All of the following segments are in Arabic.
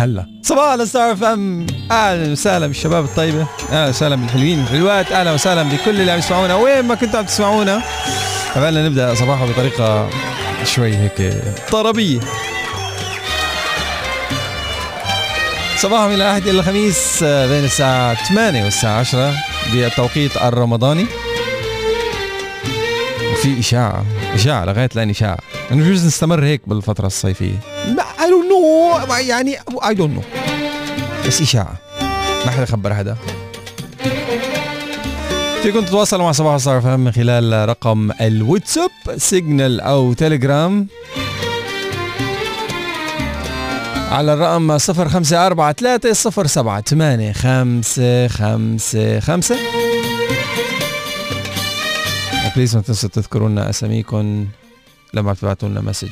هلا. صباح على Star FM. أهلا وسهلا بالشباب الطيبة. أهلا وسهلا بالحلوين الحلوات أهلا وسهلا بكل اللي عم يسمعونا. وين ما كنتوا عم تسمعونا. خلينا نبدأ صباحو بطريقة شوي هيك طربية. صباح من الاحد إلى الخميس بين الساعة 8 والساعة 10 بالتوقيت الرمضاني. وفي إشاعة إشاعة لغاية الآن إشاعة. إنه بجوز نستمر هيك بالفترة الصيفية. I don't know يعني I don't know بس إشاعة. ما حدا خبر حدا. فيكم تتواصلوا مع صباحو الستار FM من خلال رقم الواتساب سيجنال أو تليجرام على الرقم 0543 078 555 please ما تنسوا تذكروا لنا أساميكم لما تبعتوا لنا message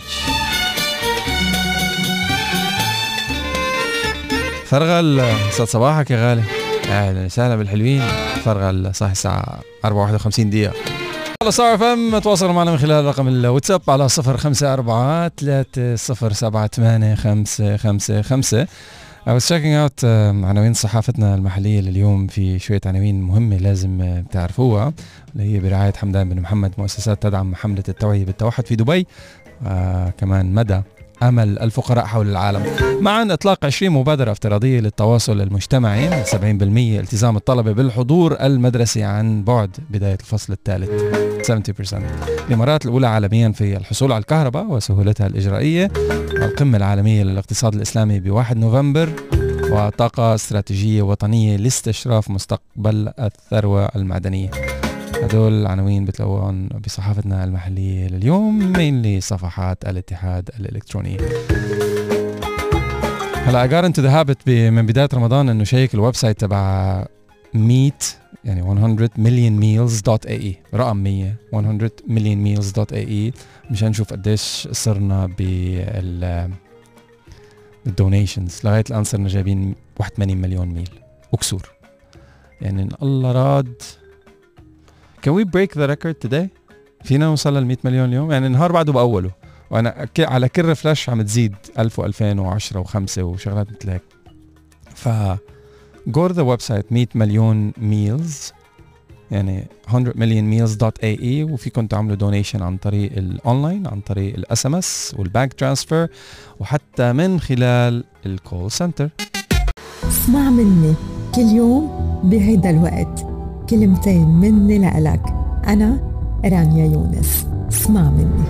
فرغل أستاذ صباحك يا غالي. أهلا وسهلا بالحلوين. فرغل صح الساعة 4:51 دقيقة. على صار فم تواصلوا معنا من خلال رقم الواتساب على 054 307 555 I was checking out عناوين صحافتنا المحلية لليوم في شوية عناوين مهمة لازم تعرفوها. اللي هي برعاية حمدان بن محمد مؤسسات تدعم حملة التوعية بالتوحد في دبي. آه كمان مدى أمل الفقراء حول العالم. معا إطلاق 20 مبادرة افتراضية للتواصل المجتمعي. 70% التزام الطلبة بالحضور المدرسي عن بعد بداية الفصل الثالث. 70% الإمارات الأولى عالميا في الحصول على الكهرباء وسهولتها الإجرائية. القمة العالمية للاقتصاد الإسلامي بواحد نوفمبر. وطاقة استراتيجية وطنية لاستشراف مستقبل الثروة المعدنية. هدول العناوين بتلاقوهم بصحافتنا المحلية لليوم من لصفحات الاتحاد الإلكتروني. هلا I got into the habit من بداية رمضان إنه شيك ال website تبع ميت يعني 100 million meals dot ae رقم 100 100 million meals dot ae مشان نشوف قديش صرنا بال ال donations لغاية الآن صرنا جايبين 81 مليون meal. وكسور. يعني إن الله راد Can we break the record today؟ فينا نوصل لل 100 مليون اليوم؟ يعني النهار بعده بأوله. وأنا على كل refresh عم تزيد 1000 و2010 و5 وشغلات مثل هيك. ف go the website 100 مليون meals يعني 100 مليون meals dot ae وفيكم تعملوا donation عن طريق الاونلاين عن طريق ال SMS وال bank transfer وحتى من خلال ال call center اسمع مني كل يوم بهيدا الوقت. كلمتين مني لإلك. أنا رانيا يونس. اسمع مني.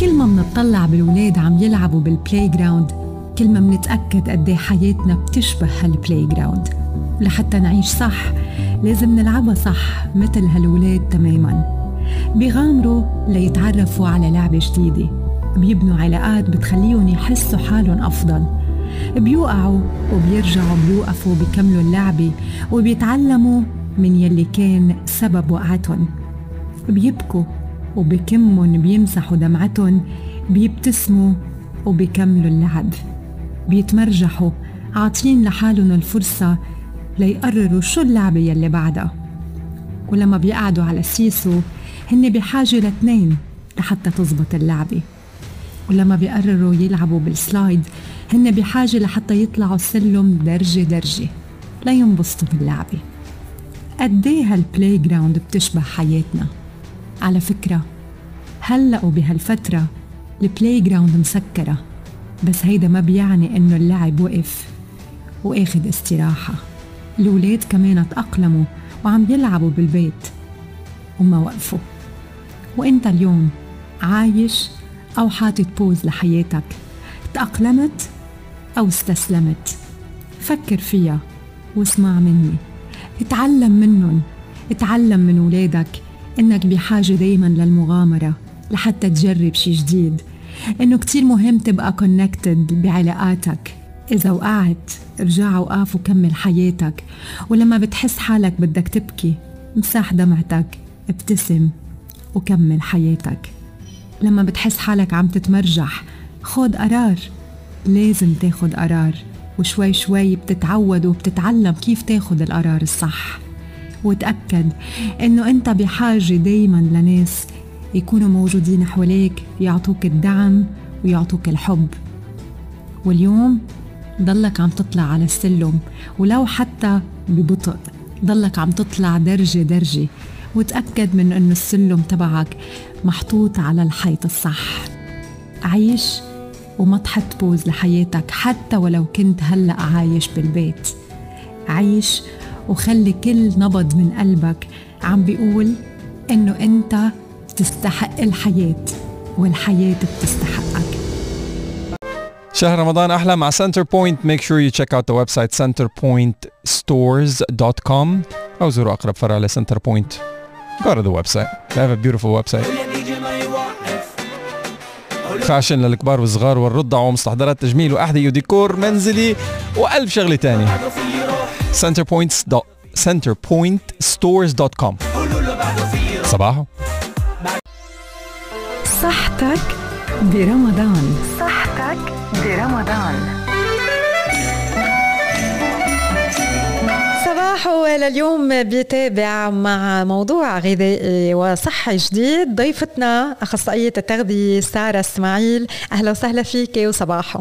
كل ما منطلع بالولاد عم يلعبوا بال playground كل ما منتأكد قد حياتنا بتشبه هال playground ولحتى نعيش صح لازم نلعبها صح مثل هالولاد تماما. بيغامروا ليتعرفوا على لعبة جديدة. بيبنوا علاقات بتخليهم يحسوا حالهم أفضل. بيوقعوا وبيرجعوا بيوقفوا بيكملوا اللعبة وبيتعلموا من يلي كان سبب وقعتهم. بيبكوا وبكمهم بيمسحوا دمعتهم بيبتسموا وبيكملوا اللعب. بيتمرجحوا عاطين لحالهم الفرصة ليقرروا شو اللعبة يلي بعدها. ولما بيقعدوا على ال seesaw هن بحاجة لاثنين لحتى تزبط اللعبة. ولما بيقرروا يلعبوا بال slide هن بحاجة لحتى يطلعوا السلم درجة درجة لينبسطوا باللعبة. قد إيه هال playground بتشبه حياتنا؟ على فكرة هلأ وبهالفترة ال playground مسكرة بس هيدا ما بيعني إنه اللعب وقف واخد استراحة. الولاد كمان تأقلموا وعم يلعبوا بالبيت وما وقفوا. وإنت اليوم عايش أو حاطط بوز لحياتك؟ تأقلمت؟ أو استسلمت. فكر فيها واسمع مني. اتعلم منهم. اتعلم من ولادك إنك بحاجة دايما للمغامرة لحتى تجرب شي جديد. إنه كتير مهم تبقى كونكتد بعلاقاتك. إذا وقعت ارجع وقاف وكمل حياتك. ولما بتحس حالك بدك تبكي مساح دمعتك ابتسم وكمل حياتك. لما بتحس حالك عم تتمرجح خد قرار. لازم تاخد قرار وشوي شوي بتتعود وبتتعلم كيف تاخد القرار الصح. وتأكد إنه أنت بحاجة دايما لناس يكونوا موجودين حواليك يعطوك الدعم ويعطوك الحب. واليوم ضلك عم تطلع على السلم ولو حتى ببطء ضلك عم تطلع درجة درجة. وتأكد من أنه السلم تبعك محطوط على الحيط الصح. عيش وما تحط بوز لحياتك حتى ولو كنت هلأ عايش بالبيت. عيش وخلي كل نبض من قلبك عم بيقول إنه أنت تستحق الحياة والحياة بتستحقك. شهر رمضان أحلى مع سنتر بوينت make sure you check out the website centerpointstores.com أو زوروا أقرب فرع لسنتر بوينت go to the website. They have a beautiful website. fashion للكبار والصغار والرضع ومستحضرات تجميل وأحذية وديكور منزلي وألف شغلة تانية. center points dot centerpointstores.com صباحو. صحتك برمضان. صحتك برمضان. صباحو لليوم بيتابع مع موضوع غذائي وصحي جديد. ضيفتنا أخصائية التغذية سارة إسماعيل. أهلا وسهلا فيك وصباحو.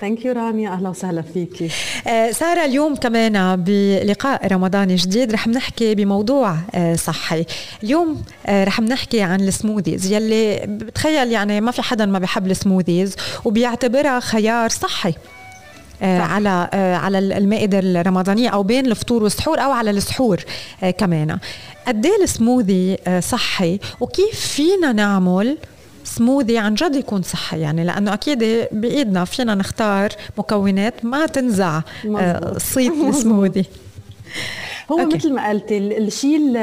thank you رامي أهلا وسهلا فيكي. آه، سارة اليوم كمان بلقاء رمضاني جديد. رح نحكي بموضوع آه، صحي. اليوم آه، رح نحكي عن ال smoothies. يلي بتخيل يعني ما في حدا ما بحب ال smoothies وبيعتبرها خيار صحي. صح. على على المائدة الرمضانية أو بين الفطور والسحور أو على السحور كمان. قد إيه السموذي صحي؟ وكيف فينا نعمل سموذي عن جد يكون صحي؟ يعني لأنه أكيد بإيدنا فينا نختار مكونات ما تنزع آه، صيت السموذي. هو okay. مثل ما قلتي الشيء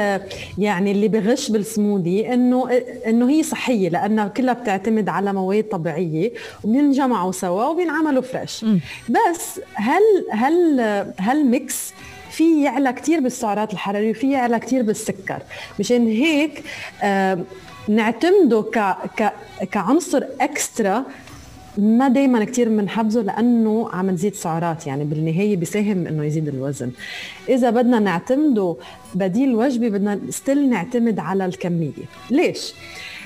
يعني اللي بغش بالسموذي إنه إنه هي صحية لانها كلها بتعتمد على مواد طبيعية وبينجمعوا سوا وبينعملوا fresh م. بس هال هال هال mix في يعلى كثير بالسعرات الحرارية وفي يعلى كثير بالسكر مشان هيك آه نعتمده ك ك كعنصر extra ما دائما كثير بنحبذه لأنه عم نزيد سعرات يعني بالنهاية بيساهم إنه يزيد الوزن. إذا بدنا نعتمده بديل وجبه بدنا still نعتمد على الكمية. ليش؟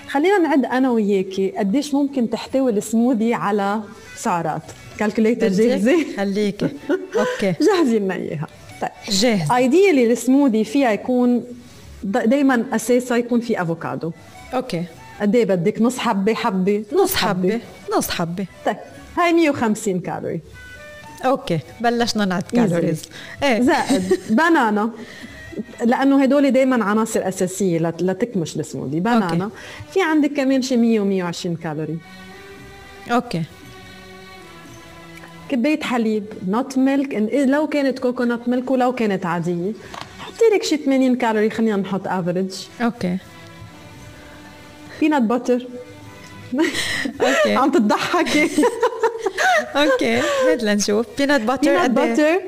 خلينا نعد أنا وياكي. قديش ممكن تحتوي السموذي على سعرات؟ calculator جاهزة؟ خليكي. okay. جهزي لنا إياها. طيب. جاهز ideally ال smoothie فيها يكون دائما أساسها يكون في أفوكادو. okay. قد إيه بدك؟ نص حبة حبة. نص حبة. نص حبة. طيب هاي 150 calorie. okay بلشنا نعد calories. إيه. زائد banana. لأنه هدول دائما عناصر أساسية لتكمش ال smoothie. banana. okay. في عندك كمان شي 100 و 120 calorie. okay. كبايه حليب nut milk لو كانت coconut milk ولو كانت عادية. حطي لك شي 80 كالوري خلينا نحط average okay. peanut butter okay عم تضحكي okay هات لنشوف. peanut butter peanut butter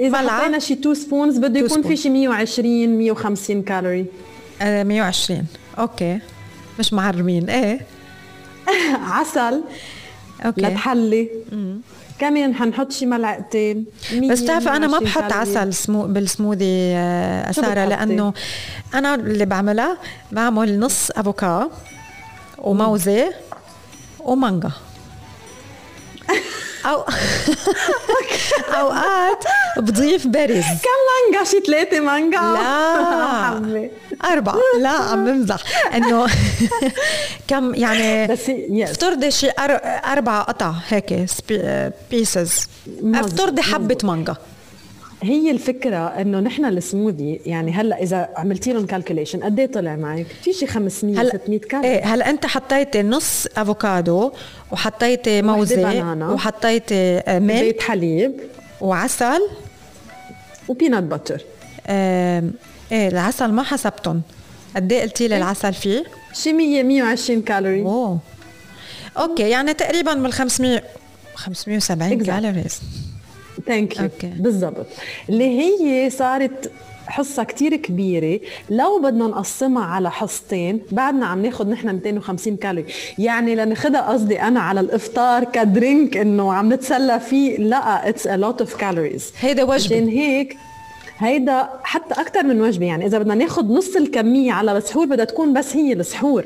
إذا حطينا شي 2 spoons بده يكون في شي 120 150 كالوري آه 120 okay مش معرمين. إيه؟ عسل. okay لتحلي. كمان حنحط شي ملعقتين. بس بتعرفي أنا ما بحط عسل سمو بالسموذي آه، ساره لأنه أنا اللي بعملها بعمل نص أفوكا. وموزه ومانجا أو اوقات بضيف بارز كم مانجا شي ثلاثة مانجا لا أربعة لا عم بمزح إنه كم يعني بس افترضي شي أربعة قطع هيك pieces افترضي حبة مانجا هي الفكرة إنه نحن السموذي يعني هلأ إذا عملتي لهم calculation قد إيه طلع معك؟ في شي 500 هل 600 كالوري إيه هلأ أنت حطيتي نص أفوكادو وحطيتي موزة وحطيتي milk بيت حليب. وعسل. و peanut butter إيه, إيه العسل ما حسبتهم. قد إيه قلتي لي إيه؟ العسل فيه؟ شي 100 120 كالوري أوه. okay يعني تقريبا من 500 570 calories thank you بالضبط. اللي هي صارت حصة كتير كبيرة. لو بدنا نقسمها على حصتين بعدنا عم ناخد نحن 250 كالوري. يعني لناخدها قصدي أنا على الإفطار ك drink إنه عم نتسلى فيه لا it's a lot of calories هيدا وجبة. عشان هيك هيدا حتى أكثر من وجبة. يعني إذا بدنا ناخد نص الكمية على السحور بدها تكون بس هي السحور.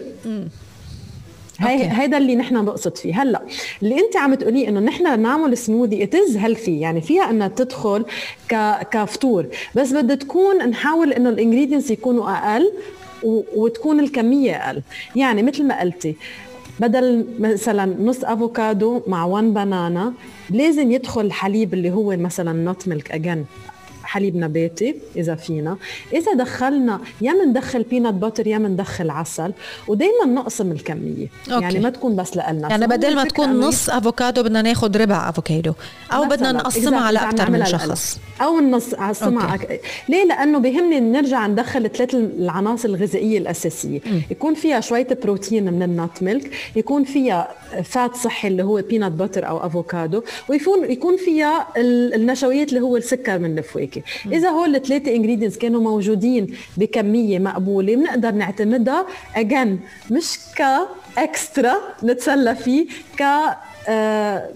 هي هيدا اللي نحن نقصد فيه. هلأ اللي انت عم تقوليه إنه نحن نعمل smoothie it's healthy يعني فيها إنها تدخل ك كفطور. بس بدها تكون نحاول إنه ال ingredients يكونوا أقل وتكون الكمية أقل. يعني مثل ما قلتي بدل مثلا نص أفوكادو مع 1 banana لازم يدخل الحليب اللي هو مثلا nut milk again حليب نباتي إذا فينا. إذا دخلنا يا بندخل peanut butter يا بندخل عسل. ودائما نقسم الكمية. okay. يعني ما تكون بس لنا يعني بدل ما تكون نص أفوكادو بدنا ناخذ ربع أفوكادو. أو بدنا نقسمها على أكثر من شخص. أو النص قسمها أك... ليه؟ لأنه بيهمني نرجع ندخل ثلاث العناصر الغذائية الأساسية. م. يكون فيها شوية بروتين من ال nut milk يكون فيها fat صحي اللي هو peanut butter أو أفوكادو ويكون يكون فيها النشويات اللي هو السكر من الفواكه. إذا هول الثلاثة ingredients كانوا موجودين بكمية مقبولة بنقدر نعتمدها again مش ك extra نتسلى فيه ك آه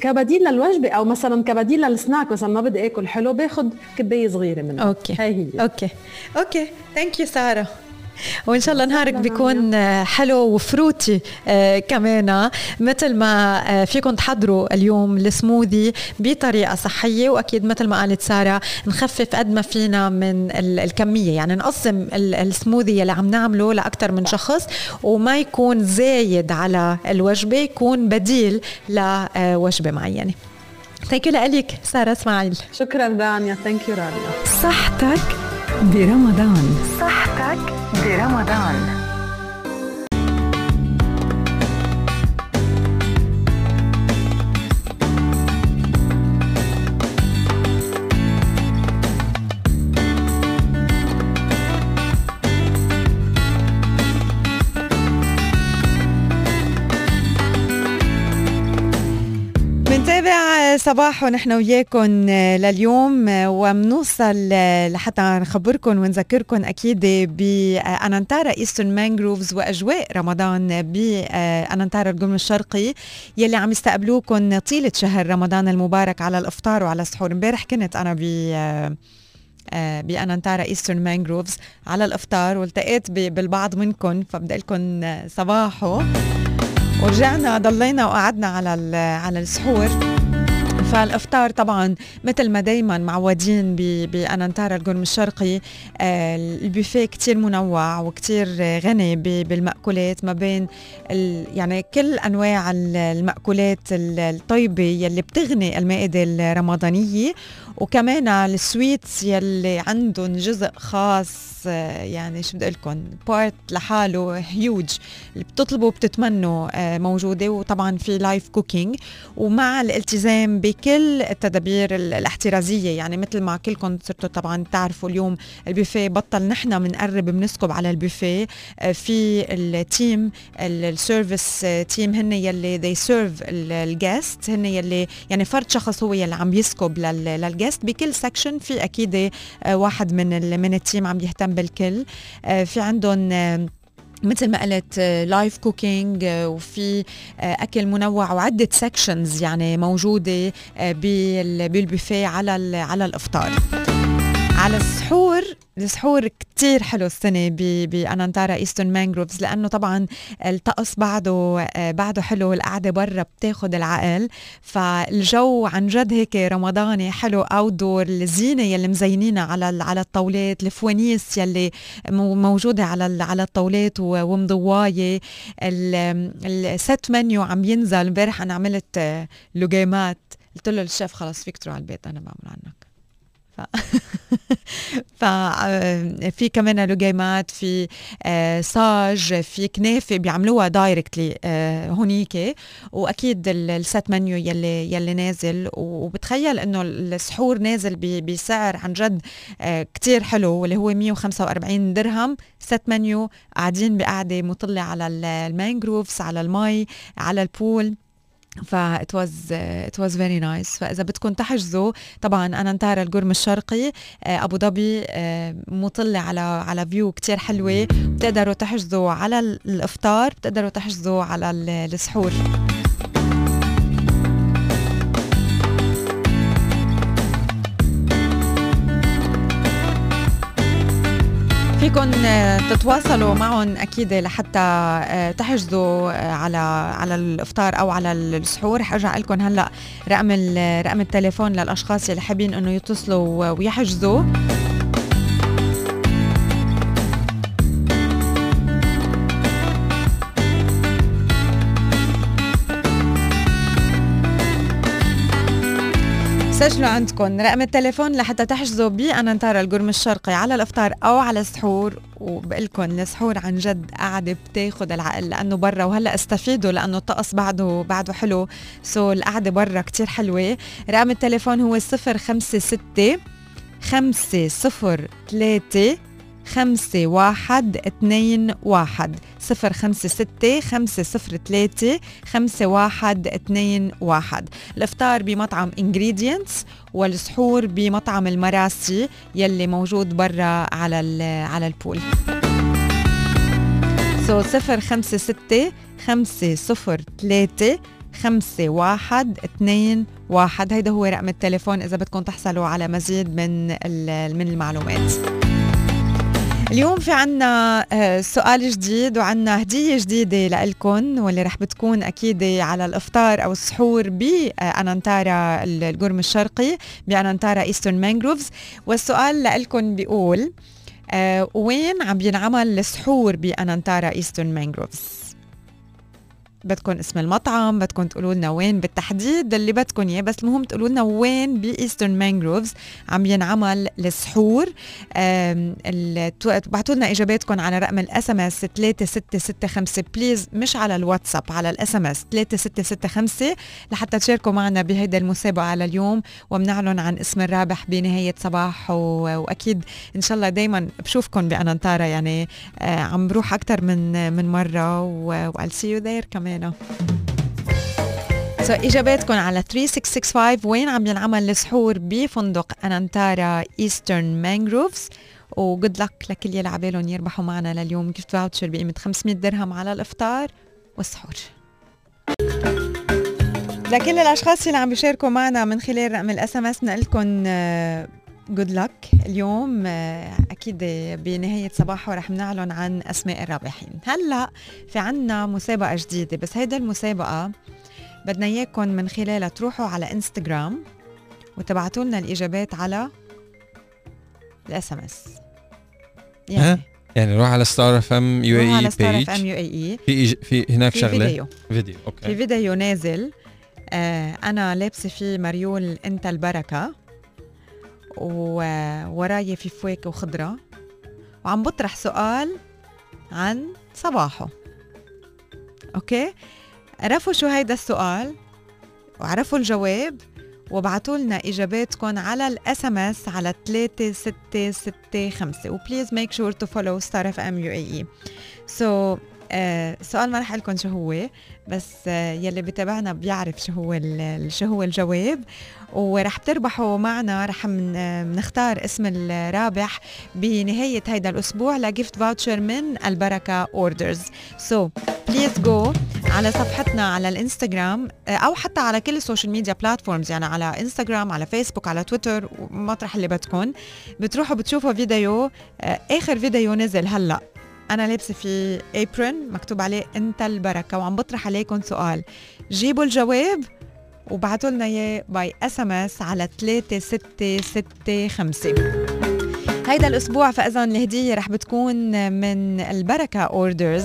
كبديل للوجبة أو مثلا كبديل للسناك مثلا ما بدي آكل حلو باخذ كباية صغيرة منه okay. هي هي. okay. okay. thank you ساره وإن شاء الله نهارك بيكون حلو و fruity آه، كمان. مثل ما آه، فيكم تحضروا اليوم السموذي بطريقة صحية وأكيد مثل ما قالت سارة نخفف قد ما فينا من الكمية. يعني نقسم السموذي اللي عم نعمله لأكثر من شخص وما يكون زايد على الوجبة يكون بديل لوجبه معينة. thank you لك سارة إسماعيل. شكرا رانيا thank you رانيا. صحتك برمضان. صحتك برمضان. صباح ونحن وياكم آه، لليوم آه، ومنوصل آه، لحتى نخبركم ونذكركم أكيد بأنانتارا Eastern Mangroves وأجواء رمضان بأنانتارا القرم الشرقي. يلي عم يستقبلوكم طيلة شهر رمضان المبارك على الأفطار وعلى السحور. امبارح كنت أنا ب بأنانتارا Eastern Mangroves على الأفطار والتقيت بالبعض منكم فبدي لكم صباحو ورجعنا ضلينا وقعدنا على على السحور. فالإفطار طبعا مثل ما دايما معودين بأنانتارا القرم الشرقي آه، البوفيه كتير منوع وكتير غني بالمأكولات ما بين يعني كل أنواع المأكولات الطيبة يلي بتغني المائدة الرمضانية وكمان ال sweets يلي عندهم جزء خاص آه، يعني شو بدي لكم part لحاله هيوج اللي بتطلبوا بتتمنوا آه، موجودة وطبعا في live cooking ومع الالتزام بكل التدابير الاحترازية يعني مثل ما كلكم صرتوا طبعا تعرفوا اليوم البوفيه بطل نحن بنقرب بنسكب على البوفيه. آه، في ال team ال service team هن يلي they serve ال guests هن يلي يعني فرد شخص هو يلي عم يسكب لل guests بكل section في أكيد واحد من من ال team عم يهتم بالكل. آه، في عندهم آه، مثل ما قلت live آه، cooking وفي أكل منوع وعدة sections يعني موجودة بالبوفيه على على الإفطار. على السحور السحور كتير حلو السنة بأنانتارا Eastern Mangroves لأنه طبعا الطقس بعده بعده حلو القعدة برا بتاخد العقل. فالجو عن جد هيك رمضاني حلو outdoor الزينة يلي مزينينها على على الطاولات الفوانيس يلي موجودة على على الطاولات ومضواية ال set menu عم ينزل امبارح أنا عملت لقيمات قلت له الشيف خلص فيك تروح على البيت أنا بعمل عنك. ف في كمان لقيمات في آه، صاج في كنافه بيعملوها directly آه، هونيك. وأكيد ال set menu يلي يلي نازل. وبتخيل إنه السحور نازل بسعر عن جد آه، كتير حلو. واللي هو 145 درهم. set menu قاعدين بقعدة مطلة على ال mangroves على المي على ال pool. ف it was uh, it was very nice. فإذا بدكم تحجزوا طبعا أنانتارا القرم الشرقي. آه، أبو ظبي آه، مطله على على view كتير حلوة. بتقدروا تحجزوا على الإفطار بتقدروا تحجزوا على السحور. فيكم تتواصلوا معهم أكيد لحتى آه، تحجزوا آه، على على الإفطار أو على السحور. حرجع لكم هلأ رقم رقم التليفون للأشخاص اللي حابين إنه يتصلوا ويحجزوا. سجلوا عندكم رقم التليفون لحتى تحجزوا بأنانتارا القرم الشرقي على الأفطار أو على السحور وبقلكم السحور عن جد قاعدة بتاخد العقل لأنه برا وهلأ استفيدوا لأنه الطقس بعده بعده حلو. so القعدة برا كتير حلوة. رقم التليفون هو صفر خمسة ستة خمسة واحد اثنين واحد. صفر خمسة ستة خمسة صفر ثلاثة خمسة واحد اثنين واحد. الإفطار بمطعم Ingredients والسحور بمطعم المراسي يلي موجود برا على على ال pool. so صفر خمسة ستة خمسة صفر ثلاثة خمسة واحد اثنين واحد. هيدا هو رقم التليفون إذا بدكم تحصلوا على مزيد من من المعلومات. اليوم في عنا آه، سؤال جديد وعنا هدية جديدة لكم واللي رح بتكون أكيد على الإفطار أو السحور ب Anantara القرم الشرقي ب Anantara Eastern Mangroves والسؤال لكم بيقول آه، وين عم ينعمل السحور ب Anantara Eastern Mangroves بدكم اسم المطعم بدكم تقولوا لنا وين بالتحديد. اللي بدكم إياه بس المهم تقولوا لنا وين ب Eastern Mangroves عم ينعمل السحور بعتوا لنا إجاباتكم على رقم ال SMS 3665 please مش على الواتساب على ال SMS 3665 لحتى تشاركوا معنا بهيدا المسابقة على اليوم وبنعلن عن اسم الرابح بنهاية صباح. وأكيد إن شاء الله دائما بشوفكم ب Anantara يعني آه، عم بروح أكثر من من مرة. و I'll see you there كمان. كمان so so, اجاباتكم على 3665 وين عم ينعمل السحور بفندق Anantara Eastern Mangroves و good luck لكل يلي عبالهم يربحوا معنا لليوم. gift voucher بقيمة 500 درهم على الإفطار والسحور. لكل الأشخاص اللي عم بيشاركوا معنا من خلال رقم ال SMS بنقول لكم good luck اليوم آه، أكيد بنهاية صباحه رح نعلن عن أسماء الرابحين. هلأ في عنا مسابقة جديدة بس هيدا المسابقة بدنا اياكم من خلالها تروحوا على انستغرام وتبعتوا لنا الإجابات على ال SMS يعني يعني روح على Star FM UAE على Star FM UAE في في هناك في شغلة. فيديو. فيديو okay. في فيديو نازل آه أنا لابسة فيه مريول أنت البركة. ووراي في فواكه وخضرة. وعم بطرح سؤال عن صباحه. okay؟ عرفوا شو هيدا السؤال؟ وعرفوا الجواب؟ وابعتوا لنا اجاباتكم على ال SMS على 3665 و please make sure to follow Star FM UAE so السؤال ما رح لكم شو هو بس آه يلي بتابعنا بيعرف شو هو شو هو الجواب. ورح تربحوا معنا رح نختار اسم الرابح بنهاية هيدا الأسبوع ل gift voucher من البركة Orders so please go على صفحتنا على الإنستغرام آه، أو حتى على كل ال social media platforms يعني على إنستغرام على فيسبوك على تويتر مطرح اللي بدكم. بتروحوا بتشوفوا فيديو آه، آخر فيديو نزل هلأ. أنا لابسة في apron مكتوب عليه أنت البركة وعم بطرح عليكم سؤال. جيبوا الجواب وبعتوا لنا إياه by SMS على 3665 هيدا الأسبوع فإذا الهدية رح بتكون من البركة Orders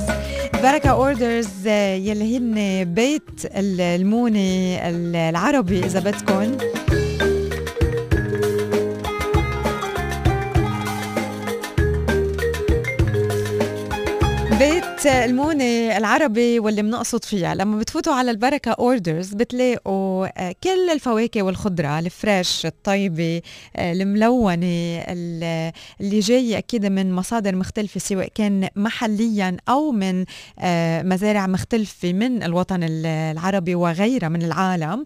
بركة Orders يلي هن بيت الموني العربي إذا بدكم المونة العربي واللي بنقصد فيها لما بتفوتوا على البركة اوردرز بتلاقوا آه، كل الفواكه والخضرة الفريش الطيبة آه، الملونة اللي جاية أكيد من مصادر مختلفة سواء كان محليا أو من آه، مزارع مختلفة من الوطن العربي وغيرها من العالم.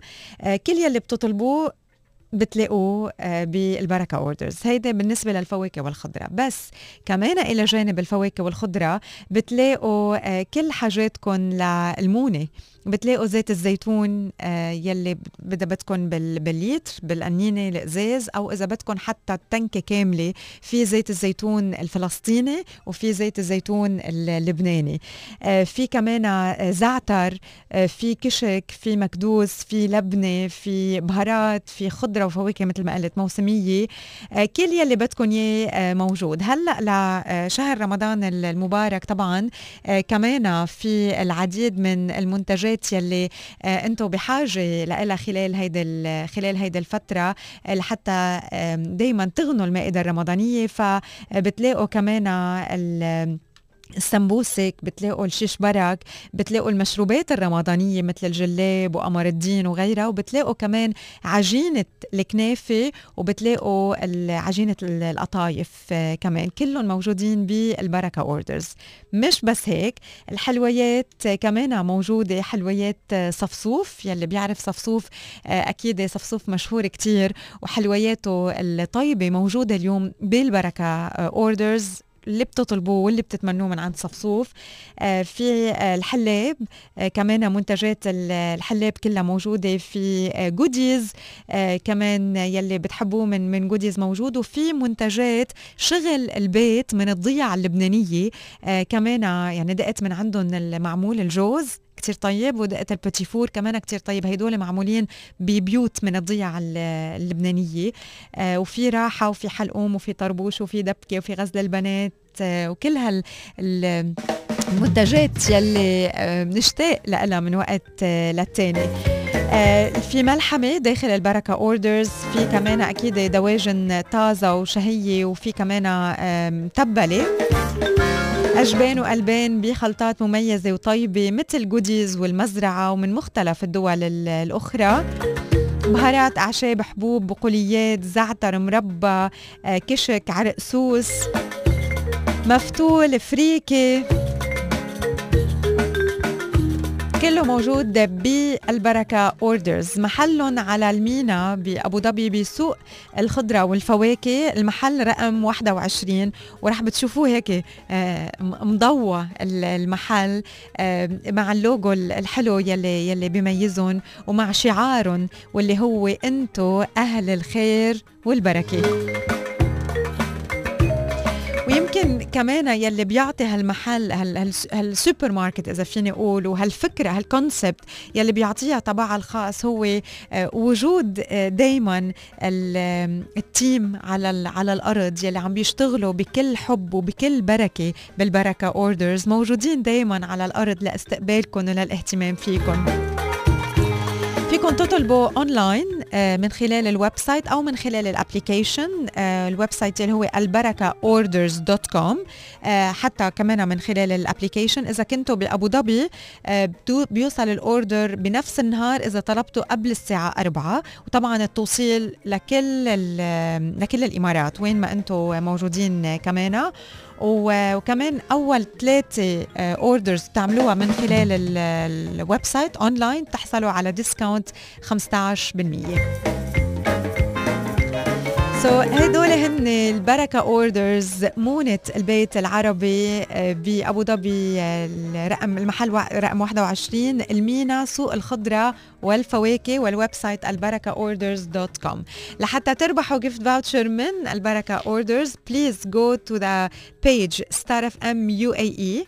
كل يلي بتطلبوه بتلاقوه آه، بالبركة Orders هيدا بالنسبة للفواكه والخضرة. بس كمان إلى جانب الفواكه والخضرة بتلاقوا آه، كل حاجاتكم للمونة. بتلاقوا زيت الزيتون آه يلي بدها بدكم بالليتر بالقنينه الإزاز أو إذا بدكم حتى التنكة كاملة في زيت الزيتون الفلسطيني وفي زيت الزيتون اللبناني. آه في كمان آه، زعتر في كشك في مكدوس في لبنة في بهارات في خضرة وفواكه مثل ما قلت موسمية. كل يلي بدكم اياه موجود. هلأ لشهر رمضان المبارك طبعا كمان في العديد من المنتجات يلي آه أنتم بحاجة لها خلال هيدي خلال هيدي الفترة لحتى دائما تغنوا المائدة الرمضانية فبتلاقوا كمان السمبوسك بتلاقوا الشيش برك بتلاقوا المشروبات الرمضانية مثل الجلاب وقمر الدين وغيرها وبتلاقوا كمان عجينة الكنافة وبتلاقوا عجينة القطايف آه، كمان كلهم موجودين بالبركة اوردرز مش بس هيك الحلويات كمان موجودة حلويات صفصوف يلي بيعرف صفصوف آه، أكيد صفصوف مشهور كتير وحلوياته الطيبة موجودة اليوم بالبركة Orders اللي بتطلبوه واللي بتتمنوه من عند صفصوف. آه، في آه، الحلاب آه، كمان منتجات الحلاب كلها موجودة في Goodies. كمان يلي بتحبوه من من Goodies موجود. وفي منتجات شغل البيت من الضيعة اللبنانية. كمان يعني دقت من عندهم المعمول الجوز. كتير طيب ودقة ال petit four كمان كتير طيب. هيدول معمولين ببيوت من الضيعة اللبنانية. آه وفي راحة وفي حلقوم وفي طربوش وفي دبكة وفي غزل البنات آه وكل هال المنتجات يلي آه بنشتاق لها من وقت آه للتاني. آه في ملحمة داخل البركة Orders في كمان أكيد دواجن طازة وشهية وفي كمان متبلة أجبان وألبان بخلطات مميزة وطيبة مثل Goodies والمزرعة ومن مختلف الدول الأخرى. بهارات أعشاب حبوب بقوليات زعتر مربى آه، كشك عرق سوس. مفتول فريكة. كله موجود. بالبركة Orders محلهم على المينا بأبو ظبي بسوق الخضرة والفواكه. المحل رقم 21 ورح بتشوفوه هيك آه، مضوى المحل آه، مع اللوجو الحلو يلي يلي بيميزهم ومع شعارهم واللي هو انتو أهل الخير والبركة. ويمكن كمان يلي بيعطي هالمحل هالسوبر ماركت إذا فيني أقول وهالفكرة هال concept يلي بيعطيها طبعها الخاص هو آه، وجود آه، دائما ال team على على الأرض يلي عم بيشتغلوا بكل حب وبكل بركة بالبركة Orders موجودين دائما على الأرض لإستقبالكم وللاهتمام فيكم. فيكم تطلبوا اونلاين من خلال ال website أو من خلال ال application آه، ال website اللي هو البركة Orders dot com حتى كمان من خلال ال application إذا كنتوا بأبو ظبي آه، بيوصل ال order بنفس النهار إذا طلبتوا قبل الساعة 4 وطبعا التوصيل لكل لكل الإمارات وين ما أنتم موجودين كمان. وكمان أول ثلاثة orders بتعملوها من خلال ال website online تحصلوا على discount 15% so هدول هن البركة Orders مونة البيت العربي آه، بأبو ظبي الرقم المحل رقم 21 المينا سوق الخضرة والفواكه وال website البركة Orders dot com لحتى تربحوا gift voucher من البركة Orders please go to the page Star FM UAE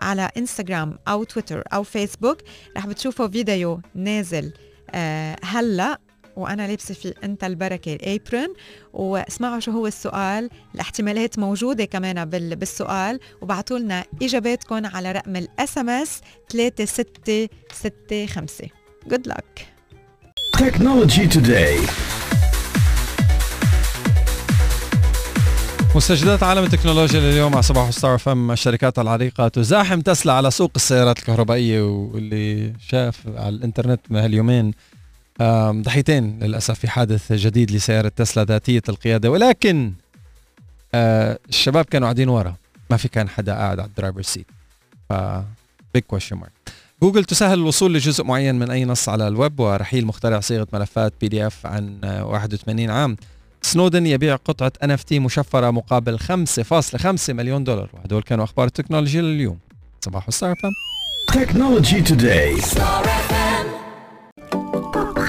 على انستغرام أو تويتر أو فيسبوك رح بتشوفوا فيديو نازل آه هلا. وأنا لابسة فيا انا البركة ال apron. واسمعوا شو هو السؤال. الاحتمالات موجودة كمان بالسؤال. وبعتوا لنا اجاباتكم على رقم ال SMS 3665 good luck. Technology Today. مستجدات عالم التكنولوجيا لليوم على صباح ستار فم. الشركات العريقة تزاحم تسلا على سوق السيارات الكهربائية واللي شاف على الإنترنت هاليومين ضحيتين للأسف في حادث جديد لسيارة تسلا ذاتية القيادة ولكن آه، الشباب كانوا قاعدين ورا ما في كان حدا قاعد على ال driver seat ف big question mark جوجل تسهل الوصول لجزء معين من أي نص على الويب ورحيل مخترع صيغة ملفات PDF عن 81 عام. سنودن يبيع قطعة NFT مشفرة مقابل 5.5 مليون دولار وهدول كانوا أخبار التكنولوجيا لليوم. صباح الساعة. Technology Today.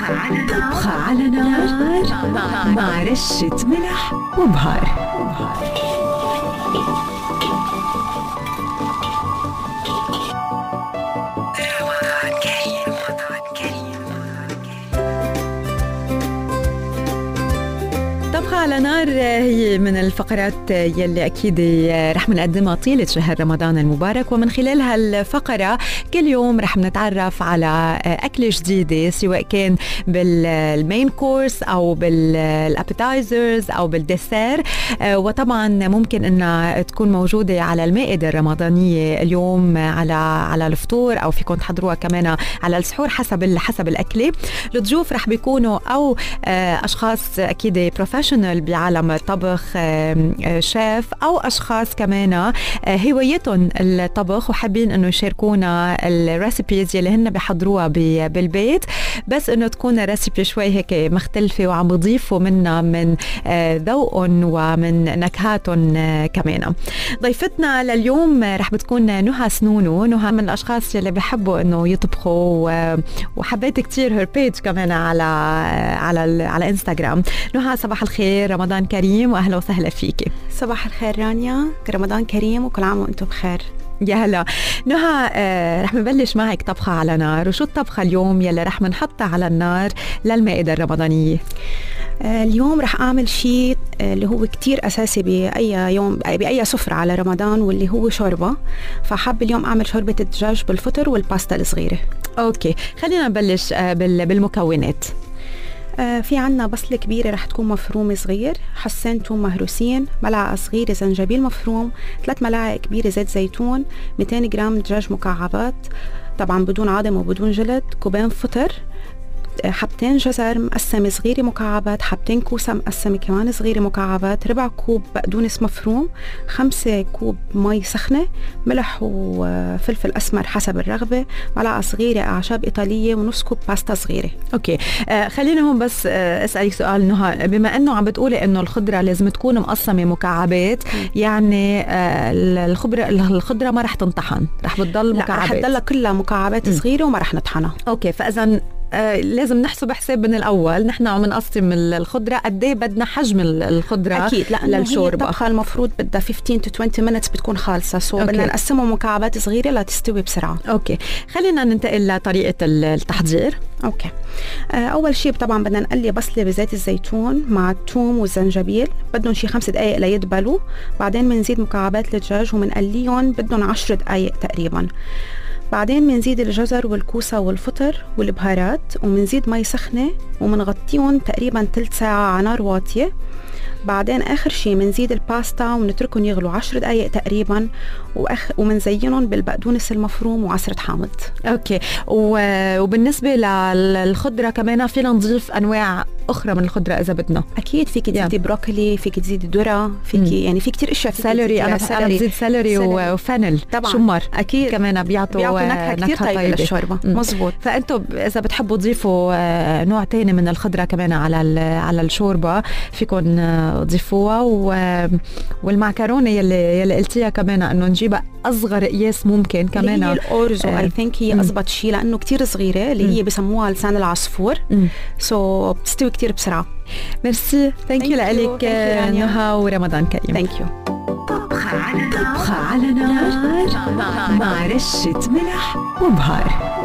طبخة على نار مع رشة ملح وبهار. طبخة على نار هي من الفقرات يلي أكيد رح نقدمها طيلة شهر رمضان المبارك. ومن خلال هالفقرة كل يوم رح نتعرف على أكلة جديدة سواء كان بال main course أو بال appetizers أو بال dessert وطبعا ممكن أنها تكون موجودة على المائدة الرمضانية اليوم على على الفطور أو فيكم تحضروها كمان على السحور حسب حسب الأكلة. الضيوف رح بيكونوا أو أشخاص أكيد professional professional بعالم الطبخ شيف أو أشخاص كمان هوايتهم الطبخ وحابين إنه يشاركونا ال recipes يلي هن بيحضروها بالبيت. بس إنه تكون recipe شوي هيك مختلفة وعم بضيفوا منها من ذوقهم ومن نكهاتهم كمان. ضيفتنا لليوم رح بتكون نهى سنونو. نهى من الأشخاص يلي بحبوا إنه يطبخوا وحبيت كتير her page كمان على على على انستغرام نهى صباح الخير. رمضان كريم وأهلا وسهلا فيكي صباح الخير رانيا رمضان كريم وكل عام وأنتم بخير. يا هلا. نهى آه رح نبلش معك طبخة على نار وشو الطبخة اليوم يلي رح نحطها على النار للمائدة الرمضانية؟ آه اليوم رح أعمل شيء آه اللي هو كتير أساسي بأي يوم بأي سفرة على رمضان واللي هو شوربة. فحاب اليوم أعمل شوربة الدجاج بالفطر والباستا الصغيرة. Okay. خلينا نبلش آه بالمكونات. آه في عنا بصلة كبيرة رح تكون مفرومة صغير حسين توم مهروسين ملعقة صغيرة زنجبيل مفروم ثلاث ملاعق كبيرة زيت زيتون 200 جرام دجاج مكعبات طبعا بدون عظم وبدون جلد كوبين فطر حبتين جزر مقسمة صغيرة مكعبات حبتين كوسة مقسمة كمان صغيرة مكعبات ربع كوب بقدونس مفروم خمسة كوب مي سخنة ملح وفلفل أسمر حسب الرغبة ملعقة صغيرة أعشاب إيطالية ونص كوب باستا صغيرة. Okay. آه خلينا هون بس آه أسألك سؤال نهى. بما أنه عم بتقولي أنه الخضرة لازم تكون مقسمة مكعبات يعني آه الخضرة الخضرة ما رح تنطحن رح بتضل مكعبات رح تضلها كلها مكعبات صغيرة وما رح نطحنها. Okay فإذا آه لازم نحسب حساب من الأول. نحن عم نقسم الخضرة. قد إيه بدنا حجم الخضرة أكيد لأنه للشوربة؟ هي الطبخة المفروض بدها 15 to 20 minutes بتكون خالصة. so بدنا نقسمها مكعبات صغيرة لتستوي بسرعة. Okay. خلينا ننتقل لطريقة التحضير. Okay. آه أول شيء طبعا بدنا نقلي بصلة بزيت الزيتون مع الثوم والزنجبيل. بدهم شي خمس دقائق ليدبلوا. بعدين بنزيد مكعبات الدجاج وبنقليهم. بدهم عشر دقائق تقريبا. بعدين بنزيد الجزر والكوسة والفطر والبهارات وبنزيد مي سخنة وبنغطيهم تقريبا ثلث ساعة على نار واطية. بعدين آخر شيء بنزيد الباستا ونتركهم يغلوا عشر دقائق تقريبا وأخ... وبنزينهم بالبقدونس المفروم وعصرة حامض. Okay. و... وبالنسبة للخضرة كمان فينا نضيف أنواع أخرى من الخضرة إذا بدنا. أكيد فيك تزيدي بروكلي فيك تزيدي ذرة فيك يعني في كثير أشياء celery أنا أنا بزيد celery و fennel طبعا. شمر أكيد. كمان بيعطوا بيعطوا نكهة كثير طيبة. للشوربه مزبوط فانتم إذا بتحبوا تضيفوا نوع تاني من الخضرة كمان على على الشوربة فيكم تضيفوها. و... والمعكرونة يلي يلي قلتيها كمان إنه نجيبها أصغر قياس ممكن كمان. هي ال orzo I think هي اضبط شيء لأنه كثير صغيرة اللي هي بسموها لسان العصفور. so, so, بتستوي كثير بسرعة. merci. thank you لك نهى ورمضان كريم. thank you طبخة على نار. مع رشة ملح وبهار.